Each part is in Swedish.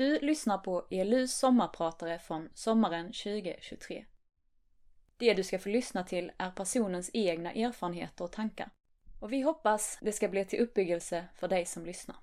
Du lyssnar på ELUs sommarpratare från sommaren 2023. Det du ska få lyssna till är personens egna erfarenheter och tankar. Och vi hoppas det ska bli till uppbyggelse för dig som lyssnar.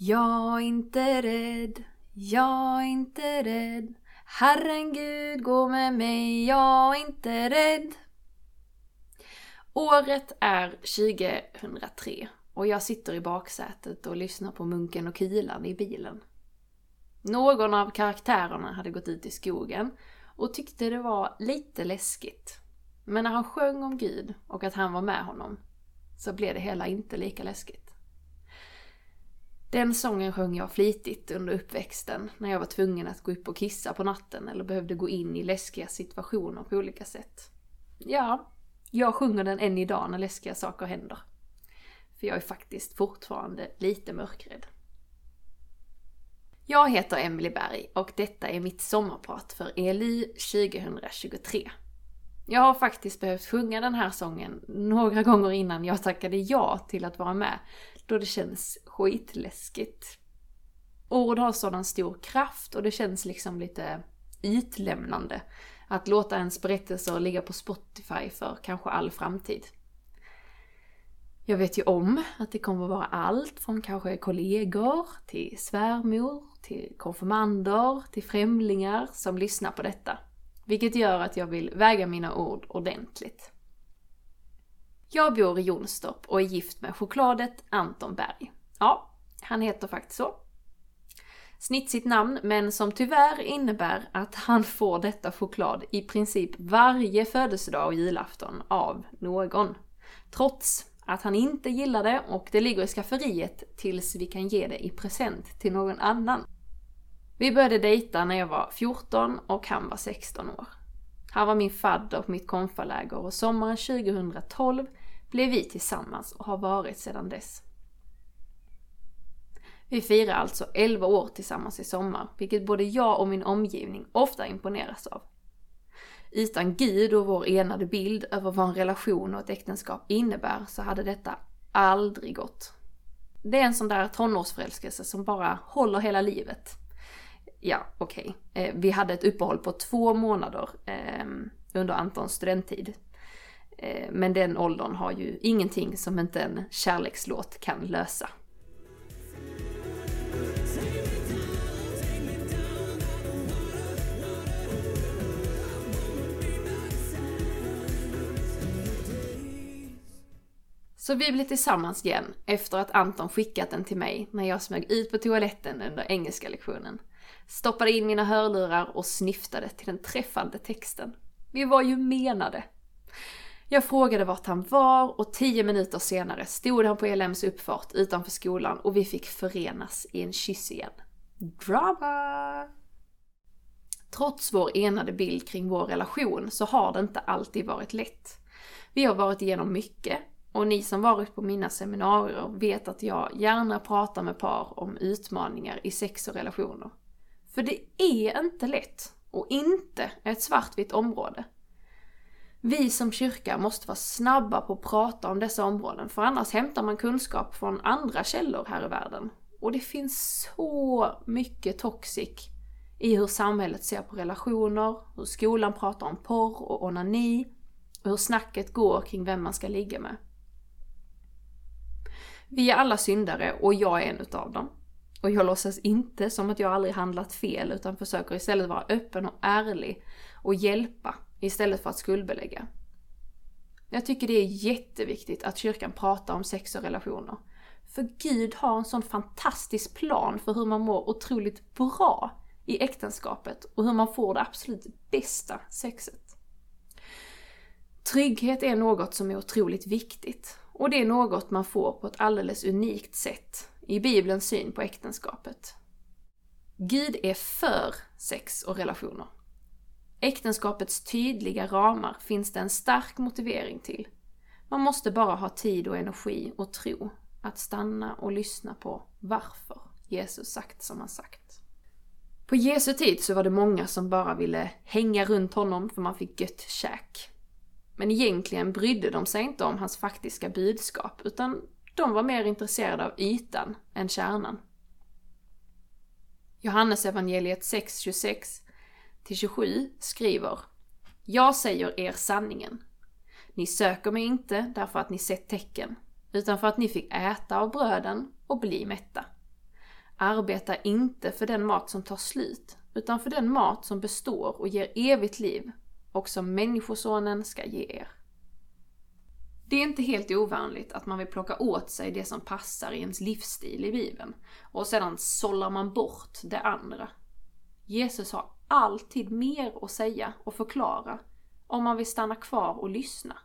Jag är inte rädd, jag är inte rädd. Herren Gud går med mig, jag är inte rädd. Året är 2003 och jag sitter i baksätet och lyssnar på Munken och Kilan i bilen. Någon av karaktärerna hade gått ut i skogen och tyckte det var lite läskigt. Men när han sjöng om Gud och att han var med honom så blev det hela inte lika läskigt. Den sången sjöng jag flitigt under uppväxten när jag var tvungen att gå upp och kissa på natten eller behövde gå in i läskiga situationer på olika sätt. Ja, jag sjunger den än idag när läskiga saker händer. För jag är faktiskt fortfarande lite mörkrädd. Jag heter Emily Berg och detta är mitt sommarprat för ELY 2023. Jag har faktiskt behövt sjunga den här sången några gånger innan jag tackade ja till att vara med, då det känns skitläskigt. Ord har sådan stor kraft och det känns liksom lite utlämnande att låta ens berättelser ligga på Spotify för kanske all framtid. Jag vet ju om att det kommer att vara allt från kanske kollegor, till svärmor, till konfirmander, till främlingar som lyssnar på detta. Vilket gör att jag vill väga mina ord ordentligt. Jag bor i Jonstorp och är gift med chokladet Anton Berg. Ja, han heter faktiskt så. Snitsigt namn, men som tyvärr innebär att han får detta choklad i princip varje födelsedag och julafton av någon. Trots att han inte gillar det och det ligger i skafferiet tills vi kan ge det i present till någon annan. Vi började dejta när jag var 14 och han var 16 år. Han var min fadder på mitt konfaläger och sommaren 2012 blev vi tillsammans och har varit sedan dess. Vi firar alltså 11 år tillsammans i sommar, vilket både jag och min omgivning ofta imponeras av. Utan Gud och vår enade bild över vad en relation och ett äktenskap innebär så hade detta aldrig gått. Det är en sån där tonårsförälskelse som bara håller hela livet. Ja, okej. Okay. Vi hade ett uppehåll på två månader ehm, under Antons studenttid. Eh, men den åldern har ju ingenting som inte en kärlekslåt kan lösa. Så vi blev tillsammans igen efter att Anton skickat den till mig när jag smög ut på toaletten under engelska lektionen. Stoppade in mina hörlurar och snyftade till den träffande texten. Vi var ju menade. Jag frågade vart han var och tio minuter senare stod han på LMs uppfart utanför skolan och vi fick förenas i en kyss igen. Drama! Trots vår enade bild kring vår relation så har det inte alltid varit lätt. Vi har varit igenom mycket och ni som varit på mina seminarier vet att jag gärna pratar med par om utmaningar i sex och relationer. För det är inte lätt och inte ett svartvitt område. Vi som kyrka måste vara snabba på att prata om dessa områden, för annars hämtar man kunskap från andra källor här i världen. Och det finns så mycket toxic i hur samhället ser på relationer, hur skolan pratar om porr och onani, och hur snacket går kring vem man ska ligga med. Vi är alla syndare och jag är en utav dem. Och jag låtsas inte som att jag aldrig handlat fel utan försöker istället vara öppen och ärlig och hjälpa istället för att skuldbelägga. Jag tycker det är jätteviktigt att kyrkan pratar om sex och relationer. För Gud har en sån fantastisk plan för hur man mår otroligt bra i äktenskapet och hur man får det absolut bästa sexet. Trygghet är något som är otroligt viktigt och det är något man får på ett alldeles unikt sätt i Bibelns syn på äktenskapet. Gud är för sex och relationer. Äktenskapets tydliga ramar finns det en stark motivering till. Man måste bara ha tid och energi och tro att stanna och lyssna på varför Jesus sagt som han sagt. På Jesu tid så var det många som bara ville hänga runt honom för man fick gött käk. Men egentligen brydde de sig inte om hans faktiska budskap, utan de var mer intresserade av ytan än kärnan. Johannes evangeliet 6, 26 27 skriver Jag säger er sanningen. Ni söker mig inte därför att ni sett tecken, utan för att ni fick äta av bröden och bli mätta. Arbeta inte för den mat som tar slut, utan för den mat som består och ger evigt liv och som Människosonen ska ge er. Det är inte helt ovanligt att man vill plocka åt sig det som passar i ens livsstil i Bibeln och sedan sållar man bort det andra. Jesus har alltid mer att säga och förklara om man vill stanna kvar och lyssna.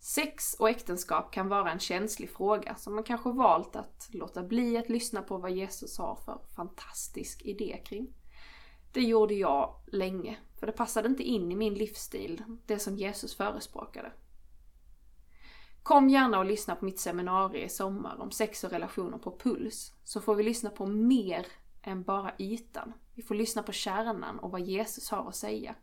Sex och äktenskap kan vara en känslig fråga som man kanske valt att låta bli att lyssna på vad Jesus har för fantastisk idé kring. Det gjorde jag länge, för det passade inte in i min livsstil, det som Jesus förespråkade. Kom gärna och lyssna på mitt seminarium i sommar om sex och relationer på Puls, så får vi lyssna på mer än bara ytan. Vi får lyssna på kärnan och vad Jesus har att säga.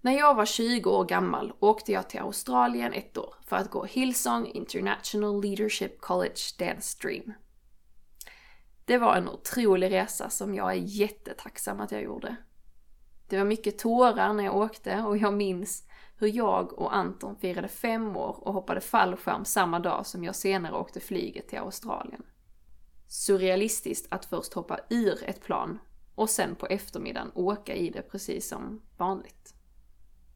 När jag var 20 år gammal åkte jag till Australien ett år för att gå Hillsong International Leadership College Dance Dream. Det var en otrolig resa som jag är jättetacksam att jag gjorde. Det var mycket tårar när jag åkte och jag minns hur jag och Anton firade fem år och hoppade fallskärm samma dag som jag senare åkte flyget till Australien. Surrealistiskt att först hoppa ur ett plan och sen på eftermiddagen åka i det precis som vanligt.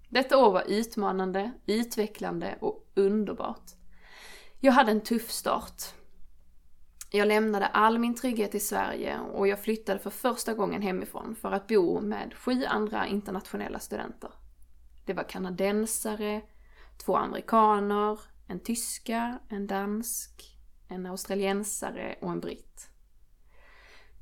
Detta år var utmanande, utvecklande och underbart. Jag hade en tuff start. Jag lämnade all min trygghet i Sverige och jag flyttade för första gången hemifrån för att bo med sju andra internationella studenter. Det var kanadensare, två amerikaner, en tyska, en dansk, en australiensare och en britt.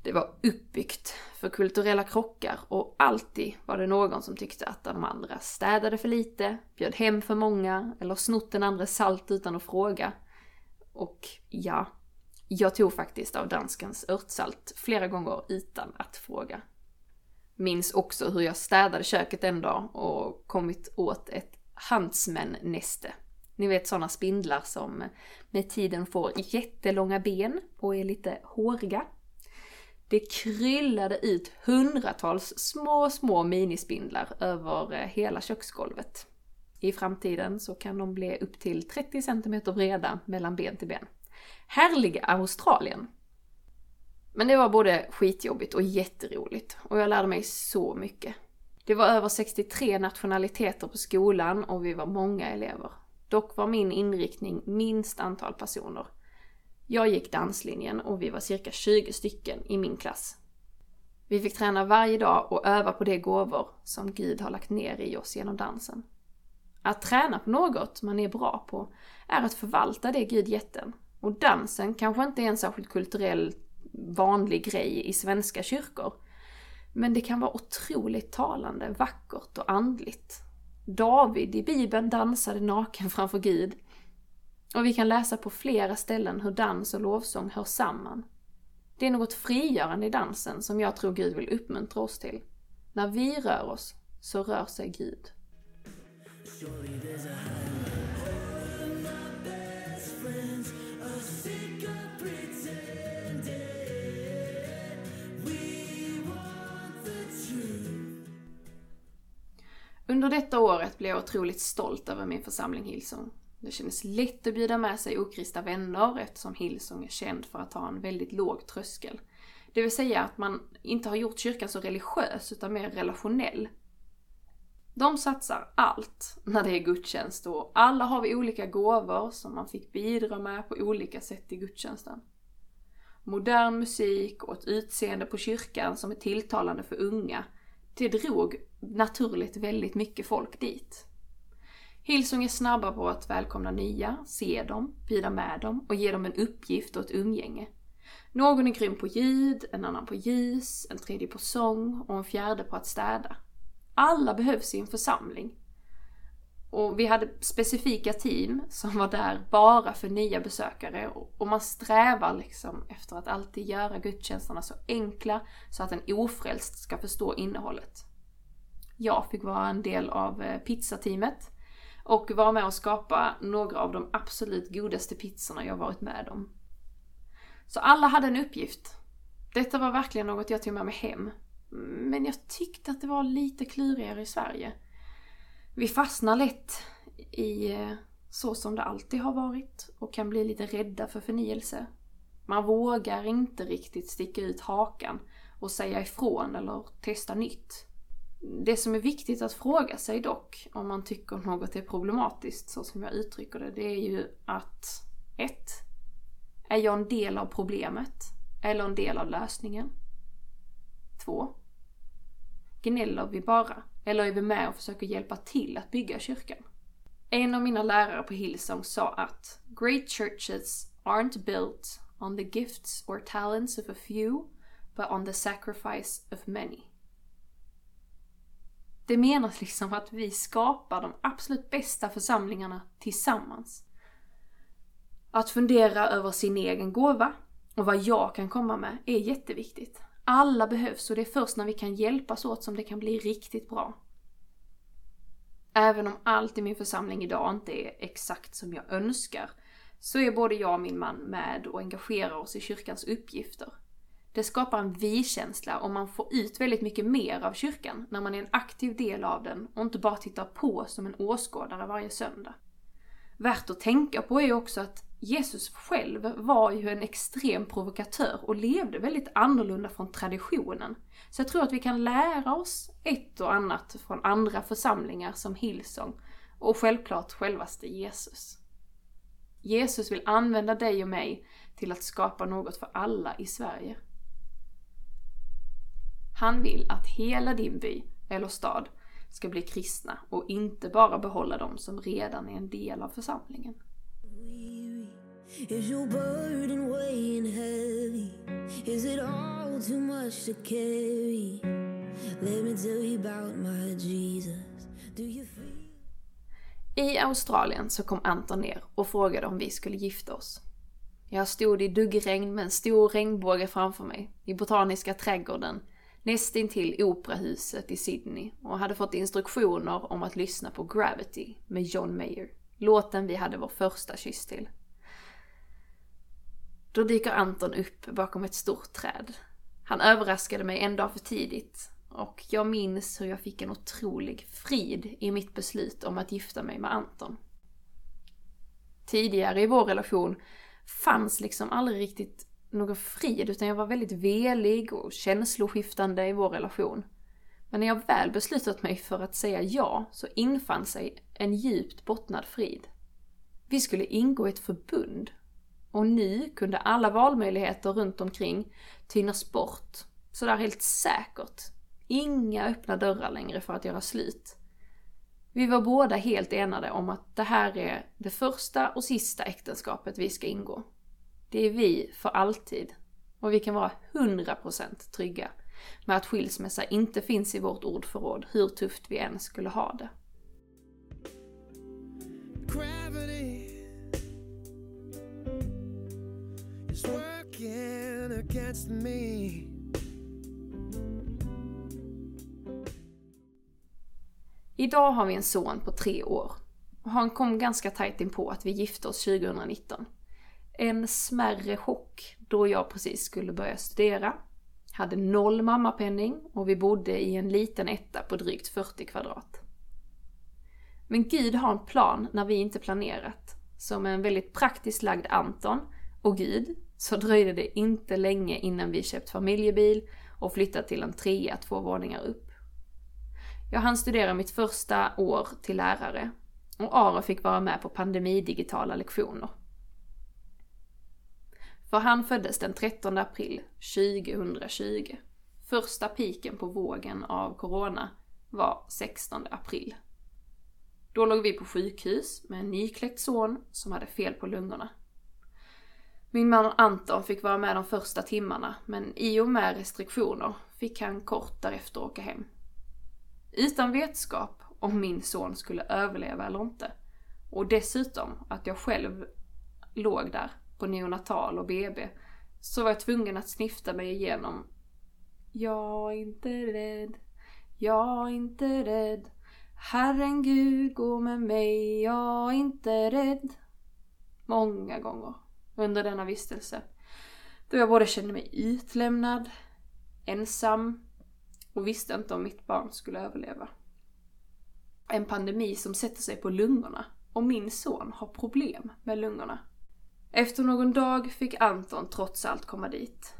Det var uppbyggt för kulturella krockar och alltid var det någon som tyckte att de andra städade för lite, bjöd hem för många eller snott den andra salt utan att fråga. Och ja, jag tog faktiskt av danskens örtsalt flera gånger utan att fråga. Minns också hur jag städade köket en dag och kommit åt ett Huntsman-näste. Ni vet sådana spindlar som med tiden får jättelånga ben och är lite håriga. Det kryllade ut hundratals små, små minispindlar över eh, hela köksgolvet. I framtiden så kan de bli upp till 30 cm breda mellan ben till ben. Härliga Australien! Men det var både skitjobbigt och jätteroligt och jag lärde mig så mycket. Det var över 63 nationaliteter på skolan och vi var många elever. Dock var min inriktning minst antal personer. Jag gick danslinjen och vi var cirka 20 stycken i min klass. Vi fick träna varje dag och öva på de gåvor som Gud har lagt ner i oss genom dansen. Att träna på något man är bra på är att förvalta det Gud gett en. Och dansen kanske inte är en särskilt kulturell vanlig grej i svenska kyrkor. Men det kan vara otroligt talande, vackert och andligt. David i Bibeln dansade naken framför Gud och vi kan läsa på flera ställen hur dans och lovsång hör samman. Det är något frigörande i dansen som jag tror Gud vill uppmuntra oss till. När vi rör oss, så rör sig Gud. Under detta året blev jag otroligt stolt över min församling Hillsong. Det kändes lätt att bjuda med sig okristna vänner eftersom Hillsong är känd för att ha en väldigt låg tröskel. Det vill säga att man inte har gjort kyrkan så religiös utan mer relationell. De satsar allt när det är gudstjänst och alla har vi olika gåvor som man fick bidra med på olika sätt i gudstjänsten. Modern musik och ett utseende på kyrkan som är tilltalande för unga, det drog naturligt väldigt mycket folk dit. Hillsong är snabba på att välkomna nya, se dem, bjuda med dem och ge dem en uppgift och ett umgänge. Någon är grym på ljud, en annan på ljus, en tredje på sång och en fjärde på att städa. Alla behövs i en församling. Och vi hade specifika team som var där bara för nya besökare och man strävar liksom efter att alltid göra gudstjänsterna så enkla så att en ofrälst ska förstå innehållet. Jag fick vara en del av eh, pizzateamet och vara med och skapa några av de absolut godaste pizzorna jag varit med om. Så alla hade en uppgift. Detta var verkligen något jag tog med mig hem. Men jag tyckte att det var lite klurigare i Sverige. Vi fastnar lätt i eh, så som det alltid har varit och kan bli lite rädda för förnyelse. Man vågar inte riktigt sticka ut hakan och säga ifrån eller testa nytt. Det som är viktigt att fråga sig dock, om man tycker något är problematiskt så som jag uttrycker det, det är ju att 1. Är jag en del av problemet? Eller en del av lösningen? 2. Gnäller vi bara? Eller är vi med och försöker hjälpa till att bygga kyrkan? En av mina lärare på Hillsong sa att Great churches aren't built on the gifts or talents of a few, but on the sacrifice of many. Det menas liksom att vi skapar de absolut bästa församlingarna tillsammans. Att fundera över sin egen gåva och vad jag kan komma med är jätteviktigt. Alla behövs och det är först när vi kan hjälpas åt som det kan bli riktigt bra. Även om allt i min församling idag inte är exakt som jag önskar, så är både jag och min man med och engagerar oss i kyrkans uppgifter. Det skapar en vi-känsla och man får ut väldigt mycket mer av kyrkan när man är en aktiv del av den och inte bara tittar på som en åskådare varje söndag. Värt att tänka på är också att Jesus själv var ju en extrem provokatör och levde väldigt annorlunda från traditionen. Så jag tror att vi kan lära oss ett och annat från andra församlingar som Hillsong och självklart självaste Jesus. Jesus vill använda dig och mig till att skapa något för alla i Sverige. Han vill att hela din by eller stad ska bli kristna och inte bara behålla dem som redan är en del av församlingen. Is your burden weighing heavy? Is it all too much to carry? Let me tell you about my Jesus. Do you feel... I Australien så kom Anton ner och frågade om vi skulle gifta oss. Jag stod i duggregn med en stor regnbåge framför mig, i Botaniska trädgården, nästintill Operahuset i Sydney och hade fått instruktioner om att lyssna på Gravity med John Mayer. Låten vi hade vår första kyss till. Då dyker Anton upp bakom ett stort träd. Han överraskade mig en dag för tidigt och jag minns hur jag fick en otrolig frid i mitt beslut om att gifta mig med Anton. Tidigare i vår relation fanns liksom aldrig riktigt någon frid utan jag var väldigt velig och känsloskiftande i vår relation. Men när jag väl beslutat mig för att säga ja så infann sig en djupt bottnad frid. Vi skulle ingå ett förbund och nu kunde alla valmöjligheter runt omkring tynas bort. Sådär helt säkert. Inga öppna dörrar längre för att göra slut. Vi var båda helt enade om att det här är det första och sista äktenskapet vi ska ingå. Det är vi för alltid. Och vi kan vara 100% trygga med att skilsmässa inte finns i vårt ordförråd hur tufft vi än skulle ha det. Gravity is working against me. Idag har vi en son på tre år. Och han kom ganska tajt in på att vi gifte oss 2019 en smärre chock då jag precis skulle börja studera. Hade noll mammapenning och vi bodde i en liten etta på drygt 40 kvadrat. Men Gud har en plan när vi inte planerat. Som en väldigt praktiskt lagd Anton och Gud så dröjde det inte länge innan vi köpt familjebil och flyttat till en trea två våningar upp. Jag hann studera mitt första år till lärare och Aro fick vara med på pandemidigitala lektioner. För han föddes den 13 april 2020. Första piken på vågen av corona var 16 april. Då låg vi på sjukhus med en nykläckt son som hade fel på lungorna. Min man Anton fick vara med de första timmarna, men i och med restriktioner fick han kort därefter åka hem. Utan vetskap om min son skulle överleva eller inte. Och dessutom att jag själv låg där på neonatal och BB, så var jag tvungen att snifta mig igenom Jag är inte rädd, jag är inte rädd. Herren Gud gå med mig, jag är inte rädd. Många gånger under denna vistelse. Då jag både kände mig utlämnad, ensam och visste inte om mitt barn skulle överleva. En pandemi som sätter sig på lungorna och min son har problem med lungorna. Efter någon dag fick Anton trots allt komma dit.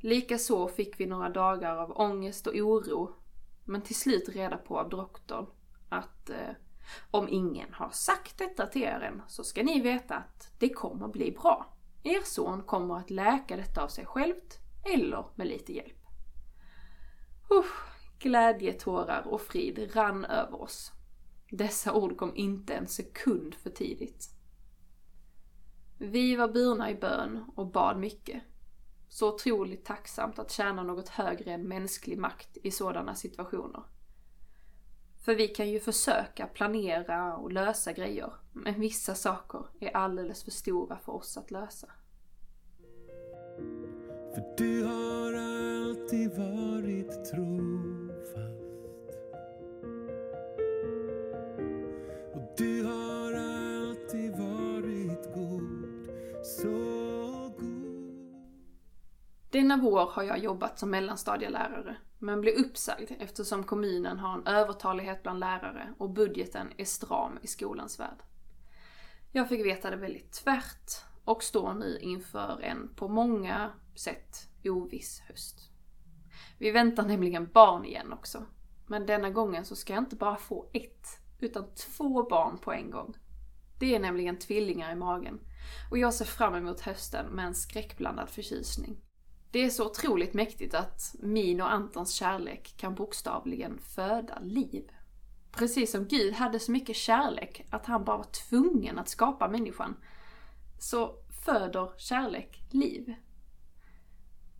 Likaså fick vi några dagar av ångest och oro, men till slut reda på av doktorn att eh, om ingen har sagt detta till er än så ska ni veta att det kommer bli bra. Er son kommer att läka detta av sig självt eller med lite hjälp. Usch, glädjetårar och frid rann över oss. Dessa ord kom inte en sekund för tidigt. Vi var burna i bön och bad mycket. Så otroligt tacksamt att tjäna något högre än mänsklig makt i sådana situationer. För vi kan ju försöka planera och lösa grejer, men vissa saker är alldeles för stora för oss att lösa. För du har alltid varit trofast. Och du har alltid varit god, så god. Denna vår har jag jobbat som mellanstadielärare men blev uppsagd eftersom kommunen har en övertalighet bland lärare och budgeten är stram i skolans värld. Jag fick veta det väldigt tvärt och står nu inför en på många sätt oviss höst. Vi väntar nämligen barn igen också. Men denna gången så ska jag inte bara få ett, utan två barn på en gång. Det är nämligen tvillingar i magen. Och jag ser fram emot hösten med en skräckblandad förtjusning. Det är så otroligt mäktigt att min och Antons kärlek kan bokstavligen föda liv. Precis som Gud hade så mycket kärlek att han bara var tvungen att skapa människan, så föder kärlek liv.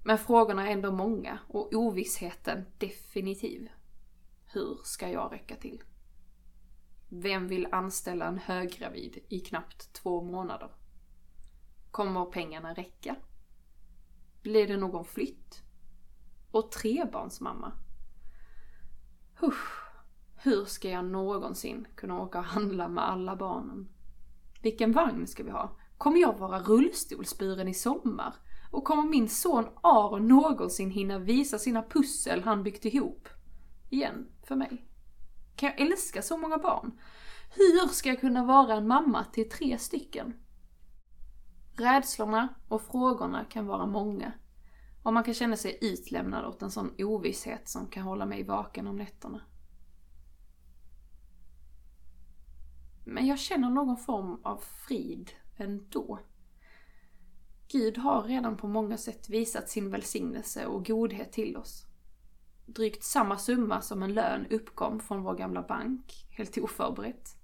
Men frågorna är ändå många och ovissheten definitiv. Hur ska jag räcka till? Vem vill anställa en höggravid i knappt två månader? Kommer pengarna räcka? Blir det någon flytt? Och trebarnsmamma? Husch, hur ska jag någonsin kunna åka och handla med alla barnen? Vilken vagn ska vi ha? Kommer jag vara rullstolsburen i sommar? Och kommer min son Aron någonsin hinna visa sina pussel han byggt ihop? Igen, för mig. Kan jag älska så många barn? Hur ska jag kunna vara en mamma till tre stycken? Rädslorna och frågorna kan vara många. Och man kan känna sig utlämnad åt en sån ovisshet som kan hålla mig vaken om nätterna. Men jag känner någon form av frid ändå. Gud har redan på många sätt visat sin välsignelse och godhet till oss. Drygt samma summa som en lön uppkom från vår gamla bank, helt oförberett.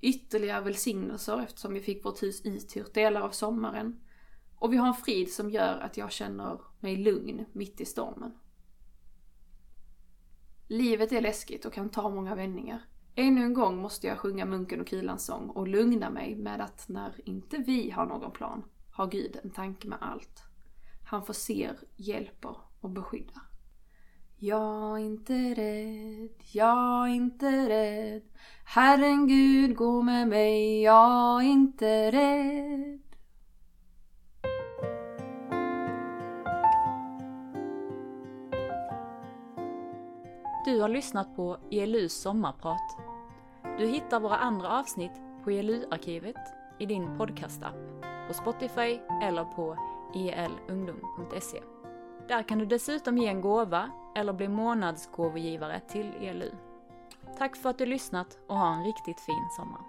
Ytterligare välsignelser eftersom vi fick vårt hus uthyrt delar av sommaren. Och vi har en frid som gör att jag känner mig lugn mitt i stormen. Livet är läskigt och kan ta många vändningar. Ännu en gång måste jag sjunga Munken och Kulans sång och lugna mig med att när inte vi har någon plan har Gud en tanke med allt. Han förser, hjälper och beskyddar. Jag är inte rädd, jag är inte rädd. Herren Gud gå med mig, jag är inte rädd. Du har lyssnat på ELUs sommarprat. Du hittar våra andra avsnitt på ELU-arkivet i din podcastapp, på Spotify eller på elungdom.se. Där kan du dessutom ge en gåva eller bli månadsgåvogivare till ELU. Tack för att du lyssnat och ha en riktigt fin sommar.